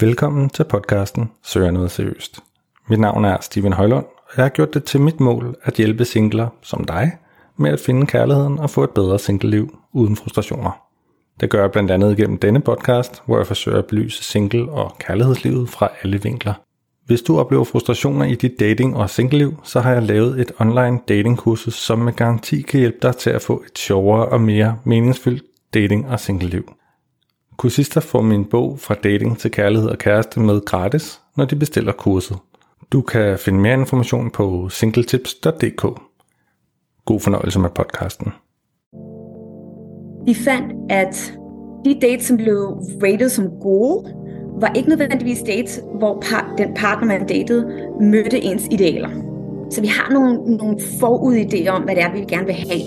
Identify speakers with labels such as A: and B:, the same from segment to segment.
A: Velkommen til podcasten Søger noget seriøst. Mit navn er Steven Højlund, og jeg har gjort det til mit mål at hjælpe singler som dig med at finde kærligheden og få et bedre singleliv uden frustrationer. Det gør jeg blandt andet gennem denne podcast, hvor jeg forsøger at belyse single- og kærlighedslivet fra alle vinkler. Hvis du oplever frustrationer i dit dating- og singleliv, så har jeg lavet et online datingkursus, som med garanti kan hjælpe dig til at få et sjovere og mere meningsfyldt dating- og singleliv. Kursister får min bog fra dating til kærlighed og kæreste med gratis, når de bestiller kurset. Du kan finde mere information på singletips.dk. God fornøjelse med podcasten.
B: Vi fandt, at de dates, som blev rated som gode, var ikke nødvendigvis dates, hvor par, den partner, man datede, mødte ens idealer. Så vi har nogle, nogle forudidéer om, hvad det er, vi gerne vil have.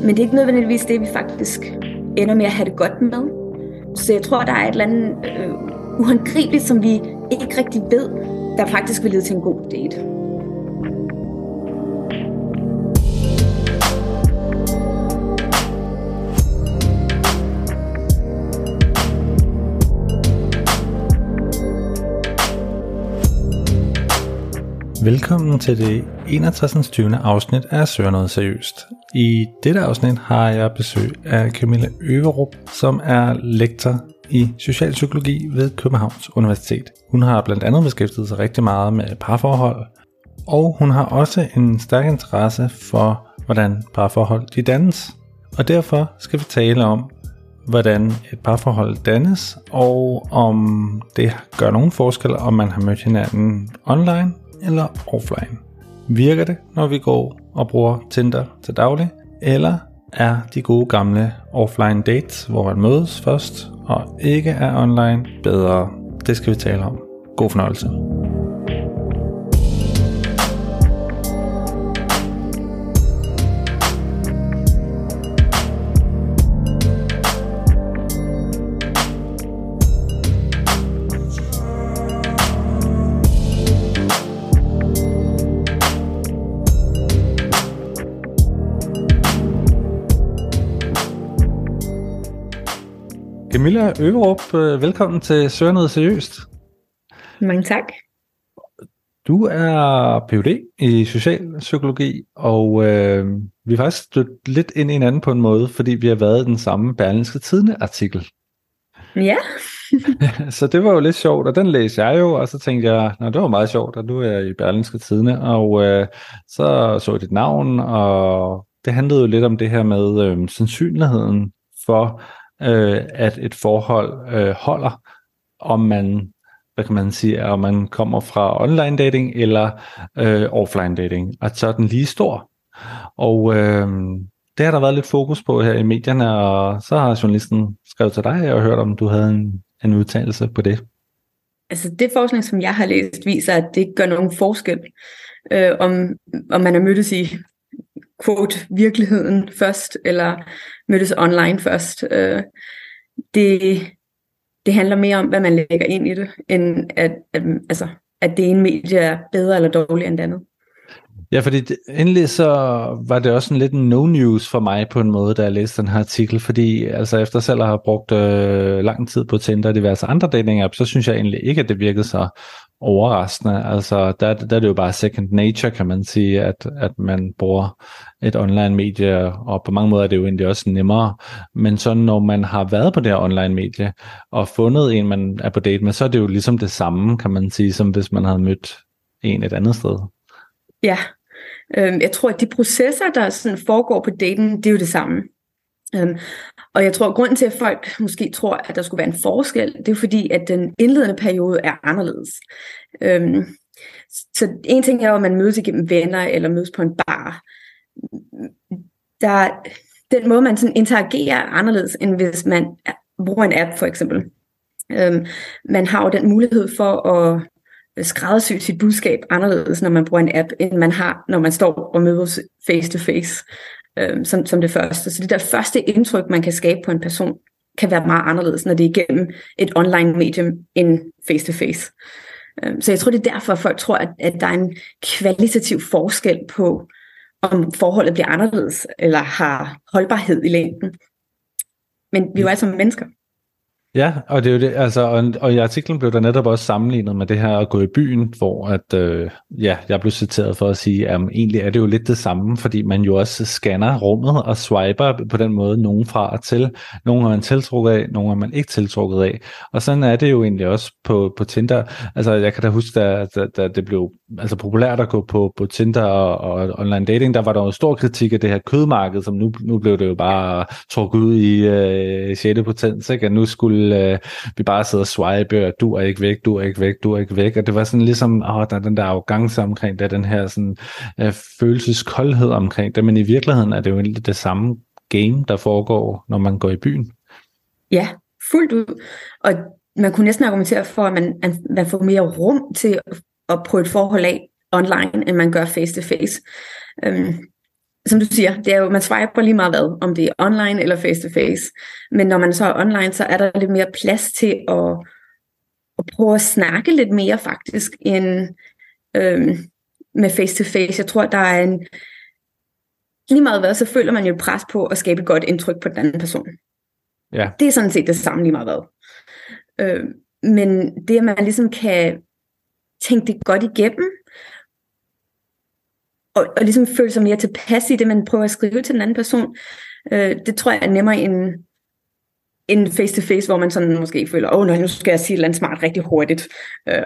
B: Men det er ikke nødvendigvis det, vi faktisk ender med at have det godt med. Så jeg tror, der er et eller andet øh, uhåndgribeligt, som vi ikke rigtig ved, der faktisk vil lede til en god date.
A: Velkommen til det 61. 20. afsnit af Søger Noget Seriøst. I dette afsnit har jeg besøg af Camilla Øverup, som er lektor i socialpsykologi ved Københavns Universitet. Hun har blandt andet beskæftiget sig rigtig meget med parforhold, og hun har også en stærk interesse for, hvordan parforhold de dannes. Og derfor skal vi tale om, hvordan et parforhold dannes, og om det gør nogen forskel, om man har mødt hinanden online eller offline. Virker det, når vi går og bruger Tinder til daglig, eller er de gode gamle offline dates, hvor man mødes først og ikke er online, bedre? Det skal vi tale om. God fornøjelse. Camilla Øverup, øh, velkommen til Søger Noget Seriøst.
B: Mange tak.
A: Du er Ph.D. i socialpsykologi, og øh, vi har faktisk stødt lidt ind i hinanden på en måde, fordi vi har været i den samme Berlingske Tidene artikel.
B: Ja.
A: så det var jo lidt sjovt, og den læste jeg jo, og så tænkte jeg, at det var meget sjovt, og nu er jeg i Berlingske Tidene, og øh, så så jeg dit navn, og det handlede jo lidt om det her med øh, sandsynligheden for, øh, at et forhold øh, holder, om man hvad kan man sige, om man kommer fra online dating eller øh, offline dating, at så er den lige stor. Og øh, det har der været lidt fokus på her i medierne, og så har journalisten skrevet til dig og hørt, om du havde en, en udtalelse på det.
B: Altså det forskning, som jeg har læst, viser, at det ikke gør nogen forskel, øh, om, om man er mødtes i quote, virkeligheden først, eller mødtes online først. Øh, det, det handler mere om, hvad man lægger ind i det, end at, at, altså, at det ene medie er bedre eller dårligere end det andet.
A: Ja, fordi det, endelig så var det også en lidt no news for mig på en måde, da jeg læste den her artikel, fordi altså efter selv at have brugt øh, lang tid på Tinder og diverse andre dating apps, så synes jeg egentlig ikke, at det virkede så overraskende. Altså, der, der er det jo bare second nature, kan man sige, at, at man bruger et online medie, og på mange måder er det jo egentlig også nemmere. Men så når man har været på det her online medie, og fundet en, man er på date med, så er det jo ligesom det samme, kan man sige, som hvis man havde mødt en et andet sted.
B: Ja, øhm, jeg tror, at de processer, der sådan foregår på daten, det er jo det samme. Øhm, og jeg tror, at grunden til, at folk måske tror, at der skulle være en forskel, det er fordi, at den indledende periode er anderledes. Øhm, så en ting er jo, at man mødes igennem venner, eller mødes på en bar. Der, den måde, man sådan interagerer er anderledes, end hvis man bruger en app, for eksempel. Øhm, man har jo den mulighed for at øh, skræddersy sit budskab anderledes, når man bruger en app, end man har, når man står og mødes face to face øh, som, som det første. Så det der første indtryk, man kan skabe på en person, kan være meget anderledes, når det er igennem et online medium end face-to-face. Øh, så jeg tror, det er derfor, at folk tror, at, at der er en kvalitativ forskel på, om forholdet bliver anderledes, eller har holdbarhed i længden. Men vi er jo alle sammen mennesker.
A: Ja, og det er jo det, altså, og, og i artiklen blev der netop også sammenlignet med det her at gå i byen, hvor at, øh, ja, jeg blev citeret for at sige, at egentlig er det jo lidt det samme, fordi man jo også scanner rummet og swiper på den måde nogen fra og til. Nogle er man tiltrukket af, nogle er man ikke tiltrukket af. Og sådan er det jo egentlig også på, på Tinder. Altså jeg kan da huske, da, da, da det blev altså, populært at gå på, på Tinder og, og online dating, der var der jo stor kritik af det her kødmarked, som nu, nu blev det jo bare trukket ud i øh, 6. potens, ikke? at nu skulle øh, vi bare sidde og swipe, og du er ikke væk, du er ikke væk, du er ikke væk, og det var sådan ligesom, åh, der er den der arrogance omkring det, den her sådan, øh, følelseskoldhed omkring det, men i virkeligheden er det jo egentlig det samme game, der foregår, når man går i byen.
B: Ja, fuldt ud. Og man kunne næsten argumentere for, at man, at man får mere rum til at, at prøve et forhold af online, end man gør face-to-face. Øhm, som du siger, det er jo, man swiper lige meget hvad, om det er online eller face-to-face. Men når man så er online, så er der lidt mere plads til at, at prøve at snakke lidt mere faktisk, end øhm, med face-to-face. Jeg tror, der er en... Lige meget hvad, så føler man jo pres på at skabe et godt indtryk på den anden person. Ja. Det er sådan set det samme lige meget hvad. Øh, men det, at man ligesom kan tænke det godt igennem, og, og ligesom føle sig mere tilpas i det, man prøver at skrive til den anden person, øh, det tror jeg er nemmere end, end face-to-face, hvor man sådan måske føler, åh, oh, nu skal jeg sige et smart rigtig hurtigt. Øh,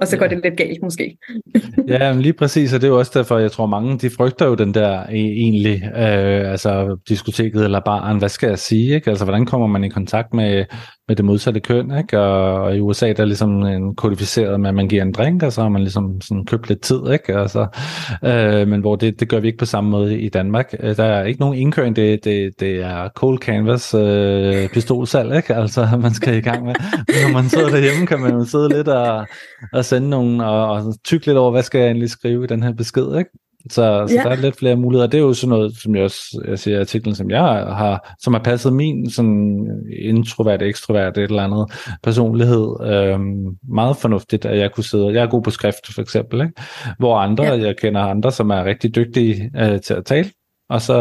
B: og så går det lidt galt måske.
A: ja, men lige præcis, og det er jo også derfor, jeg tror mange, de frygter jo den der e, egentlig, øh, altså diskoteket eller baren, hvad skal jeg sige, ikke? Altså, hvordan kommer man i kontakt med, med det modsatte køn, ikke? Og, og i USA, der er ligesom en kodificeret med, at man giver en drink, og så har man ligesom sådan købt lidt tid, ikke? Altså, øh, men hvor det, det gør vi ikke på samme måde i Danmark. Øh, der er ikke nogen indkøring, det, det, det er cold canvas øh, pistolsalg, ikke? Altså, man skal i gang med. Når man sidder derhjemme, kan man jo sidde lidt og, og sende nogen, og, og tykke lidt over, hvad skal jeg egentlig skrive i den her besked, ikke? Så, så ja. der er lidt flere muligheder. Det er jo sådan noget, som jeg også jeg siger, artiklen, som jeg har, som har passet min sådan introvert, ekstrovert, et eller andet personlighed øhm, meget fornuftigt, at jeg kunne sidde, jeg er god på skrift for eksempel, ikke? hvor andre, ja. jeg kender andre, som er rigtig dygtige øh, til at tale, og så,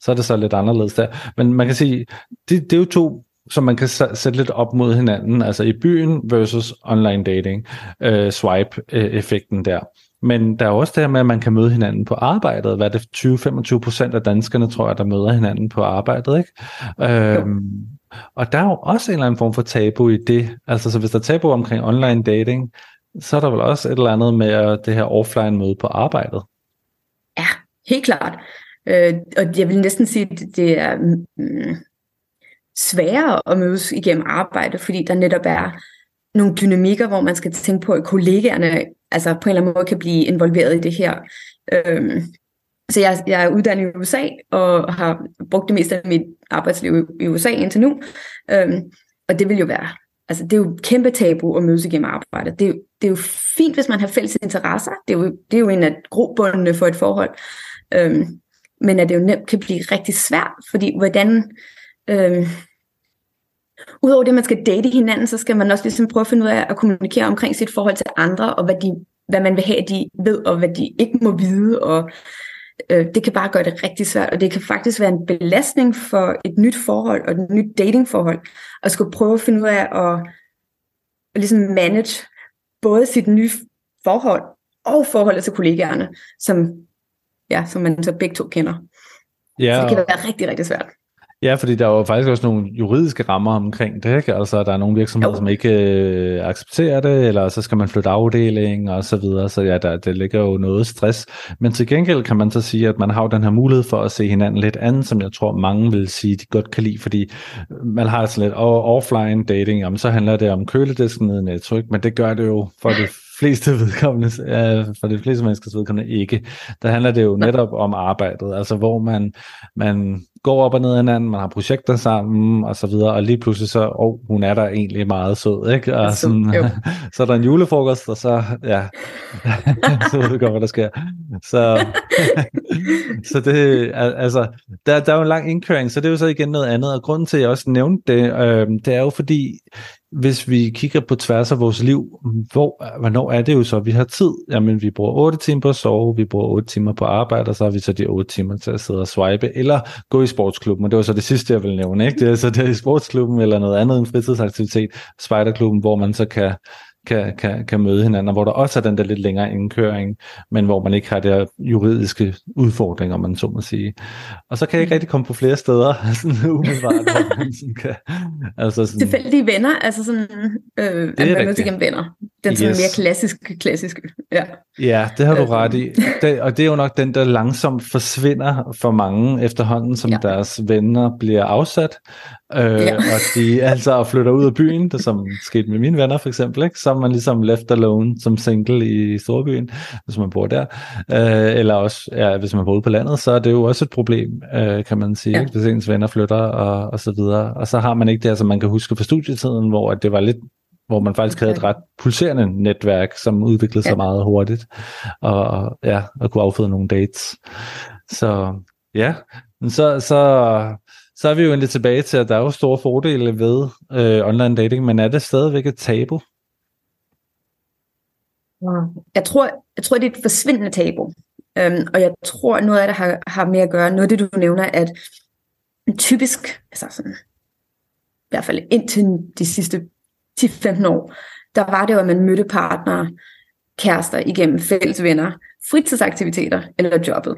A: så er det så lidt anderledes der. Men man kan sige, det, det er jo to som man kan sætte lidt op mod hinanden, altså i byen versus online dating, øh, swipe-effekten der. Men der er også det her med, at man kan møde hinanden på arbejdet. Hvad er det, 20-25 procent af danskerne, tror jeg, der møder hinanden på arbejdet, ikke? Øhm, og der er jo også en eller anden form for tabu i det. Altså, så hvis der er tabu omkring online dating, så er der vel også et eller andet med det her offline møde på arbejdet.
B: Ja, helt klart. Øh, og jeg vil næsten sige, at det er mm, sværere at mødes igennem arbejde, fordi der netop er nogle dynamikker, hvor man skal tænke på, at kollegaerne altså på en eller anden måde kan blive involveret i det her. Øhm, så jeg, jeg er uddannet i USA, og har brugt det meste af mit arbejdsliv i USA indtil nu. Øhm, og det vil jo være, altså det er jo kæmpe tabu at mødes igennem arbejde. Det det er jo fint, hvis man har fælles interesser. Det er jo, det er jo en af grobundene for et forhold. Øhm, men at det jo nemt kan blive rigtig svært, fordi hvordan... Øhm, Udover det, man skal date hinanden, så skal man også ligesom prøve at finde ud af at kommunikere omkring sit forhold til andre, og hvad, de, hvad man vil have, de ved, og hvad de ikke må vide. Og øh, det kan bare gøre det rigtig svært, og det kan faktisk være en belastning for et nyt forhold og et nyt datingforhold, at skulle prøve at finde ud af at, at ligesom manage både sit nye forhold og forholdet til kollegaerne, som, ja, som man så begge to kender. Ja, så det kan være rigtig, rigtig svært.
A: Ja, fordi der er jo faktisk også nogle juridiske rammer omkring det, ikke? Altså, der er nogle virksomheder, jo. som ikke øh, accepterer det, eller så skal man flytte afdeling og så videre, så ja, der, det ligger jo noget stress. Men til gengæld kan man så sige, at man har jo den her mulighed for at se hinanden lidt andet, som jeg tror mange vil sige, de godt kan lide, fordi man har sådan lidt offline dating, jamen, så handler det om køledisken nede i Netflix, men det gør det jo for det fleste vedkommende, uh, for de fleste menneskers vedkommende ikke. Der handler det jo netop om arbejdet, altså hvor man, man går op og ned af hinanden, man har projekter sammen og så videre, og lige pludselig så, åh, oh, hun er der egentlig meget sød, ikke? Og sådan, så er der en julefrokost, og så, ja, så ved du godt, hvad der sker. Så, så det, altså, der, der er jo en lang indkøring, så det er jo så igen noget andet, og grunden til, at jeg også nævnte det, øh, det er jo fordi, hvis vi kigger på tværs af vores liv, hvor, hvornår er det jo så, vi har tid? Jamen, vi bruger 8 timer på at sove, vi bruger 8 timer på arbejde, og så har vi så de 8 timer til at sidde og swipe, eller gå i sportsklubben, og det var så det sidste, jeg ville nævne. Ikke? Det er så det er i sportsklubben eller noget andet en fritidsaktivitet, spejderklubben, hvor man så kan kan, kan, kan møde hinanden, og hvor der også er den der lidt længere indkøring, men hvor man ikke har der juridiske udfordringer, man så må sige. Og så kan jeg ikke rigtig komme på flere steder, sådan umiddelbart, hvor man sådan kan...
B: Altså sådan, Tilfældige venner, altså sådan, øh, er at man mødes igennem venner. Den sådan yes. mere klassiske, klassiske. Ja,
A: ja det har du ret i. Det, og det er jo nok den, der langsomt forsvinder for mange efterhånden, som ja. deres venner bliver afsat. Øh, ja. og de altså flytter ud af byen, det som skete med mine venner for eksempel, ikke? så er man ligesom left alone som single i storbyen, hvis man bor der. Øh, eller også, ja, hvis man bor ude på landet, så er det jo også et problem, øh, kan man sige, ja. hvis ens venner flytter og, og så videre. Og så har man ikke det, som man kan huske fra studietiden, hvor det var lidt hvor man faktisk havde et ret pulserende netværk, som udviklede sig ja. meget hurtigt, og, ja, og kunne afføde nogle dates. Så ja, så, så så er vi jo egentlig tilbage til, at der er jo store fordele ved øh, online dating, men er det stadigvæk et tabu?
B: Jeg tror, jeg tror, det er et forsvindende tabu. Øhm, og jeg tror, noget af det har, har med at gøre, noget af det, du nævner, at typisk, altså sådan, i hvert fald indtil de sidste 10-15 år, der var det jo, at man mødte partnere, kærester igennem fælles venner, fritidsaktiviteter eller jobbet.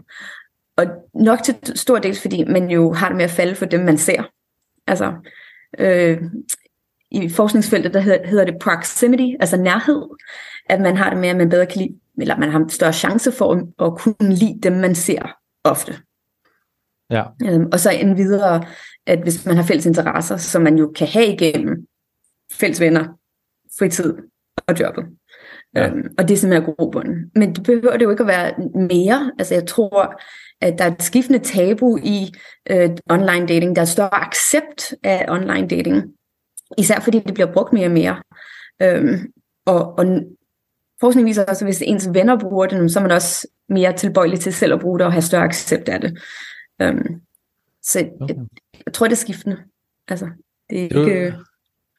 B: Og nok til stor del, fordi man jo har det med at falde for dem, man ser. Altså, øh, i forskningsfeltet, der hedder, det proximity, altså nærhed, at man har det med, at man bedre kan lide, eller man har en større chance for at, kunne lide dem, man ser ofte.
A: Ja.
B: Øhm, og så en videre, at hvis man har fælles interesser, som man jo kan have igennem fælles venner, fritid og jobbet. Ja. Øhm, og det er simpelthen grobunden. Men det behøver det jo ikke at være mere. Altså jeg tror, at der er et skiftende tabu i øh, online dating. Der er større accept af online dating. Især fordi det bliver brugt mere og mere. Øhm, og, og forskning viser også, at hvis ens venner bruger det, så er man også mere tilbøjelig til selv at bruge det og have større accept af det. Øhm, så okay. jeg, jeg tror, det er skiftende. Altså, det er ikke...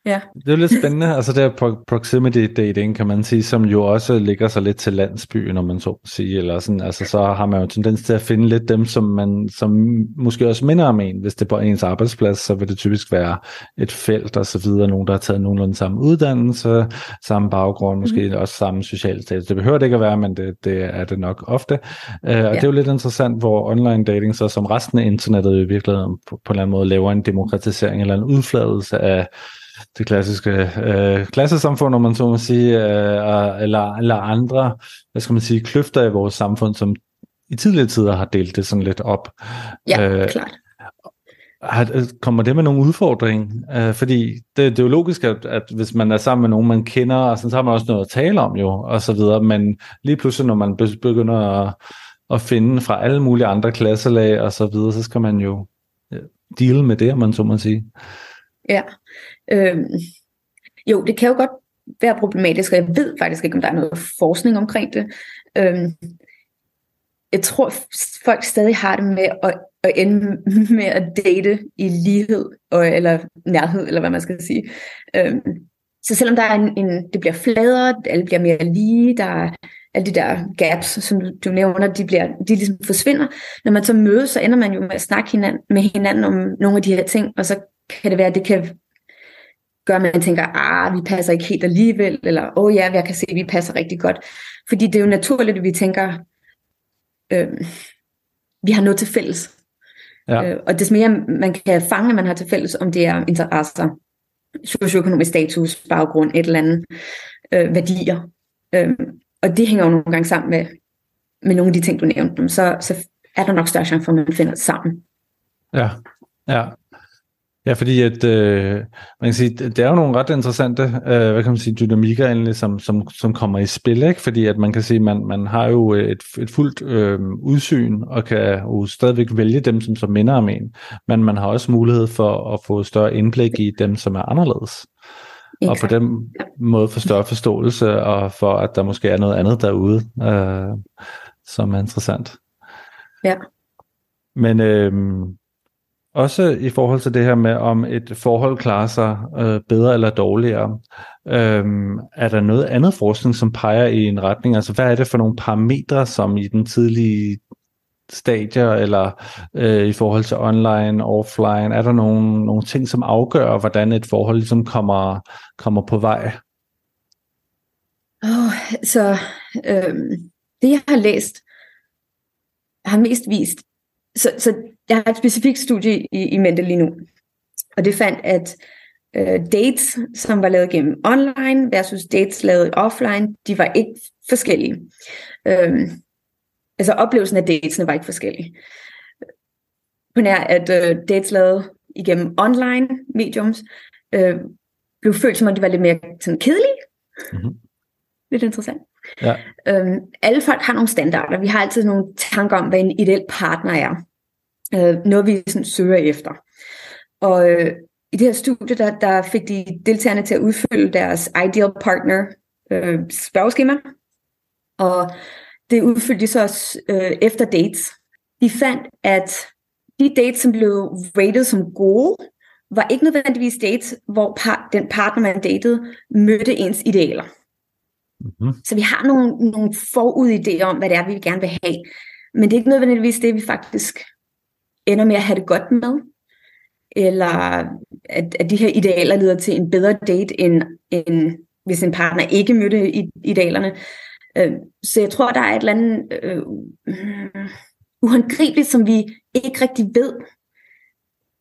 B: Ja.
A: Det er lidt spændende, altså det er proximity dating, kan man sige, som jo også ligger sig lidt til landsbyen, når man så sige, eller sådan, altså så har man jo tendens til at finde lidt dem, som man, som måske også minder om en, hvis det er på ens arbejdsplads, så vil det typisk være et felt og så videre, nogen der har taget nogenlunde samme uddannelse, samme baggrund, måske mm. også samme social status. Det behøver det ikke at være, men det, det er det nok ofte. Uh, og ja. det er jo lidt interessant, hvor online dating så som resten af internettet i virkeligheden på, på en eller anden måde laver en demokratisering eller en udfladelse af det klassiske øh, klassesamfund, om man så må sige, øh, eller, eller andre, hvad skal man sige, kløfter i vores samfund, som i tidligere tider har delt det sådan lidt op.
B: Ja, øh, klart.
A: Har, kommer det med nogle udfordring? Øh, fordi det, det er jo logisk, at, at hvis man er sammen med nogen, man kender, og sådan, så har man også noget at tale om jo, og så videre, men lige pludselig, når man begynder at, at finde fra alle mulige andre klasselag og så videre, så skal man jo deal med det, om man så må sige.
B: Ja, øh, jo, det kan jo godt være problematisk, og jeg ved faktisk ikke, om der er noget forskning omkring det. Øh, jeg tror, folk stadig har det med at, at ende med at date i lighed, og, eller nærhed, eller hvad man skal sige. Øhm, så selvom der er en, en, det bliver fladere, alle bliver mere lige, der er alle de der gaps, som du, du nævner, de, bliver, de ligesom forsvinder. Når man så mødes, så ender man jo med at snakke hinanden, med hinanden om nogle af de her ting, og så kan det være, at det kan gøre, at man tænker, ah, vi passer ikke helt alligevel, eller åh oh, ja, jeg kan se, at vi passer rigtig godt. Fordi det er jo naturligt, at vi tænker, øh, vi har noget til fælles. Ja. Øh, og des mere man kan fange, man har til fælles, om det er interesser, socioøkonomisk status, baggrund, et eller andet, øh, værdier. Øh, og det hænger jo nogle gange sammen med, med nogle af de ting, du nævnte, så, så er der nok større chance for, at man finder sammen.
A: Ja, ja. Ja, fordi at, øh, man kan sige, det er jo nogle ret interessante, øh, hvad kan man sige, dynamikker egentlig, som, som, som kommer i spil, ikke? fordi at man kan sige, man, man har jo et, et fuldt øh, udsyn, og kan jo stadigvæk vælge dem, som så minder om en, men man har også mulighed for at få større indblik i dem, som er anderledes. Okay. Og på den måde få større forståelse, og for at der måske er noget andet derude, øh, som er interessant.
B: Ja.
A: Men øh, også i forhold til det her med, om et forhold klarer sig øh, bedre eller dårligere, Øhm, er der noget andet forskning, som peger i en retning? Altså hvad er det for nogle parametre, som i den tidlige stadier, eller øh, i forhold til online, offline? Er der nogle, nogle ting, som afgør, hvordan et forhold ligesom kommer, kommer på vej?
B: Oh, så øh, det, jeg har læst, har mest vist, så, så jeg har et specifikt studie i, i mente lige nu, og det fandt, at øh, dates, som var lavet gennem online versus dates lavet offline, de var ikke forskellige. Øh, altså oplevelsen af datesene var ikke forskellige. På nær at øh, dates lavet igennem online mediums, øh, blev følt som om de var lidt mere sådan kedelige. Mm-hmm. Lidt interessant. Ja. Øhm, alle folk har nogle standarder. Vi har altid nogle tanker om, hvad en ideel partner er. Øh, noget vi sådan søger efter. Og øh, i det her studie, der, der fik de deltagerne til at udfylde deres ideal partner øh, spørgeskema. Og det udfyldte de så også øh, efter dates. De fandt, at de dates, som blev rated som gode, var ikke nødvendigvis dates, hvor par, den partner, man datede, mødte ens idealer. Mm-hmm. Så vi har nogle, nogle forudidéer om, hvad det er, vi gerne vil have. Men det er ikke nødvendigvis det, vi faktisk ender med at have det godt med. Eller at, at de her idealer leder til en bedre date, end, end hvis en partner ikke mødte idealerne. Øh, så jeg tror, der er et eller andet øh, øh, uhåndgribeligt, som vi ikke rigtig ved,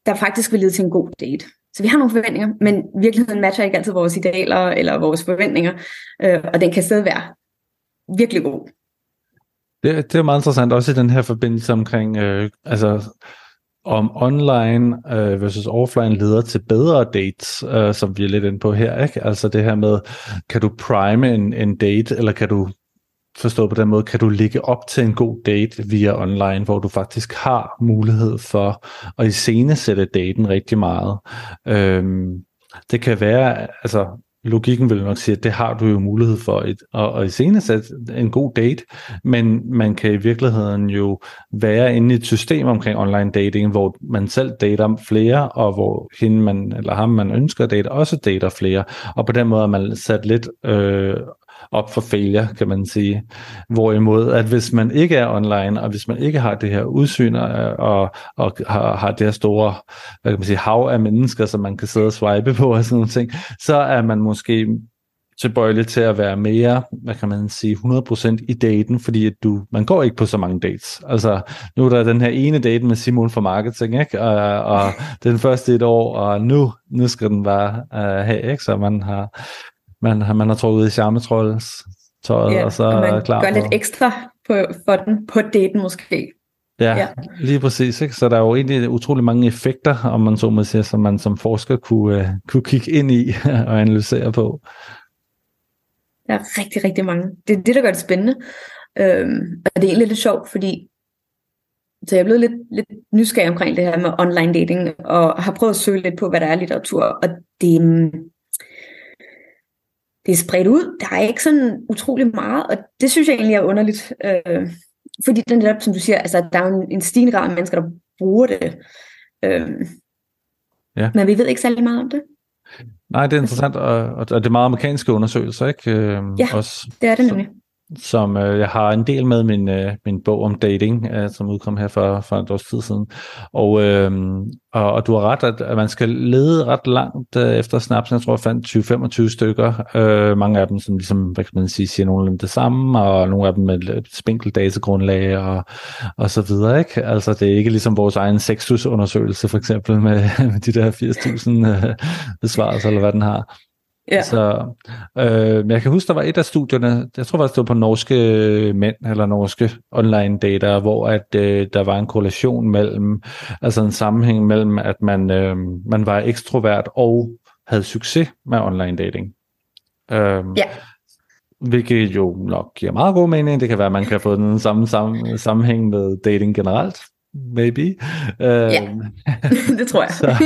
B: der faktisk vil lede til en god date. Så vi har nogle forventninger, men virkeligheden matcher ikke altid vores idealer eller vores forventninger, øh, og den kan stadig være virkelig god.
A: Det, det er meget interessant, også i den her forbindelse omkring, øh, altså om online øh, versus offline leder til bedre dates, øh, som vi er lidt inde på her, ikke? Altså det her med, kan du prime en, en date, eller kan du forstå på den måde, kan du ligge op til en god date via online, hvor du faktisk har mulighed for at iscenesætte daten rigtig meget. Øhm, det kan være, altså logikken vil nok sige, at det har du jo mulighed for et, og, og at iscenesætte en god date, men man kan i virkeligheden jo være inde i et system omkring online dating, hvor man selv dater flere, og hvor hende man, eller ham man ønsker at date, også dater flere, og på den måde er man sat lidt øh, op for failure, kan man sige. Hvorimod, at hvis man ikke er online, og hvis man ikke har det her udsyn, og, og, og har, har det her store hvad kan man sige, hav af mennesker, som man kan sidde og swipe på og sådan nogle ting, så er man måske tilbøjelig til at være mere, hvad kan man sige, 100% i daten, fordi at du, man går ikke på så mange dates. Altså, nu er der den her ene date med Simon for marketing, ikke? Og, og den første et år, og nu, nu skal den bare uh, have, ikke? Så man har, man, man har trukket i charmetrolls tøjet, ja, og så og man er klar
B: gør på. lidt ekstra på, for den på daten måske.
A: Ja, ja, lige præcis. Ikke? Så der er jo egentlig utrolig mange effekter, om man så må sige, som man som forsker kunne, uh, kunne kigge ind i og analysere på.
B: Der er rigtig, rigtig mange. Det er det, der gør det spændende. Øhm, og det er egentlig lidt sjovt, fordi så jeg er blevet lidt, lidt nysgerrig omkring det her med online dating, og har prøvet at søge lidt på, hvad der er litteratur, og det, det er spredt ud. Der er ikke sådan utrolig meget, og det synes jeg egentlig er underligt. Øh, fordi den netop, som du siger, altså, der er jo en, en stigende grad af mennesker, der bruger det. Øh, ja. Men vi ved ikke særlig meget om det.
A: Nej, det er interessant, og, og det er meget amerikanske undersøgelser, ikke? Øh,
B: ja, også, det er det nemlig
A: som øh, jeg har en del med min, øh, min bog om dating, øh, som udkom her for, for et års tid siden. Og, øh, og, og du har ret, at, at man skal lede ret langt øh, efter snaps. Jeg tror, jeg fandt 20-25 stykker. Øh, mange af dem, som ligesom, hvad kan man sige, siger nogenlunde det samme, og nogle af dem med et spinkelt datagrundlag og, og så videre. Ikke? Altså, det er ikke ligesom vores egen sexusundersøgelse, for eksempel, med, med de der 80.000 øh, besvarelser, eller hvad den har. Ja. Så, øh, jeg kan huske, der var et af studierne, jeg tror faktisk det var på norske mænd, eller norske online data, hvor at øh, der var en korrelation mellem, altså en sammenhæng mellem, at man, øh, man var ekstrovert og havde succes med online dating. Øh, ja. Hvilket jo nok giver meget god mening. Det kan være, at man kan få den samme sam- sammenhæng med dating generelt maybe.
B: Ja, øhm, det tror jeg. så,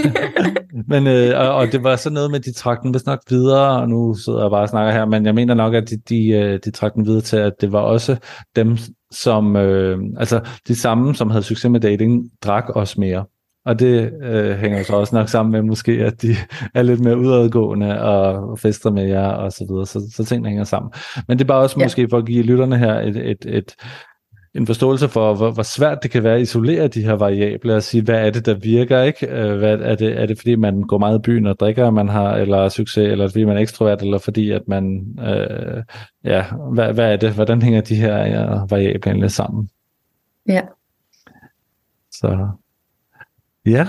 A: men, øh, og, og det var så noget med, de trak den vist nok videre, og nu sidder jeg bare og snakker her, men jeg mener nok, at de, de, øh, de trak den videre til, at det var også dem, som, øh, altså de samme, som havde succes med dating, drak også mere. Og det øh, hænger så også nok sammen med måske, at de er lidt mere udadgående og fester med jer og så videre, så, så tingene hænger sammen. Men det er bare også ja. måske for at give lytterne her et, et, et, en forståelse for, hvor, hvor svært det kan være at isolere de her variable og sige, hvad er det, der virker, ikke? Øh, hvad, er, det, er det fordi, man går meget i byen og drikker, man har, eller succes, eller fordi man er ekstrovert, eller fordi, at man, øh, ja, hvad, hvad er det? Hvordan hænger de her ja, variable egentlig sammen?
B: Ja.
A: Så Ja,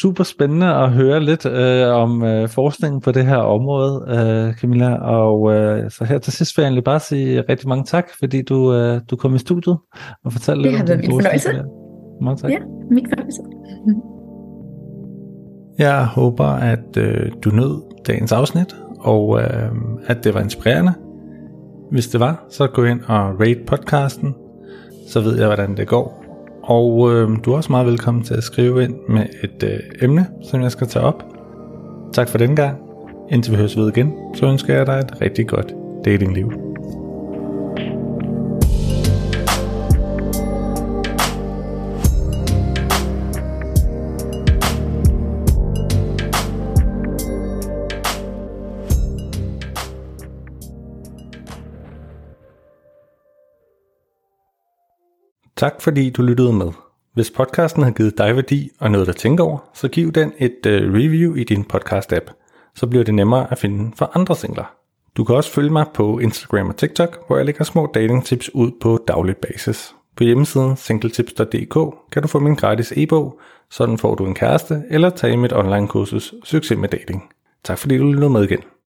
A: super spændende at høre lidt øh, om øh, forskningen på det her område, øh, Camilla. Og øh, så her til sidst vil jeg egentlig bare sige rigtig mange tak, fordi du, øh, du kom i studiet og fortalte
B: lidt om det. Det har været min fornøjelse.
A: Mange tak.
B: Ja, min fornøjelse.
A: Jeg håber, at øh, du nød dagens afsnit, og øh, at det var inspirerende. Hvis det var, så gå ind og rate podcasten, så ved jeg, hvordan det går. Og øh, du er også meget velkommen til at skrive ind med et øh, emne, som jeg skal tage op. Tak for den gang. Indtil vi høres ved igen, så ønsker jeg dig et rigtig godt datingliv. Tak fordi du lyttede med. Hvis podcasten har givet dig værdi og noget at tænke over, så giv den et uh, review i din podcast-app. Så bliver det nemmere at finde for andre singler. Du kan også følge mig på Instagram og TikTok, hvor jeg lægger små datingtips ud på daglig basis. På hjemmesiden singletips.dk kan du få min gratis e-bog, sådan får du en kæreste, eller tage mit online kursus Succes med dating. Tak fordi du lyttede med igen.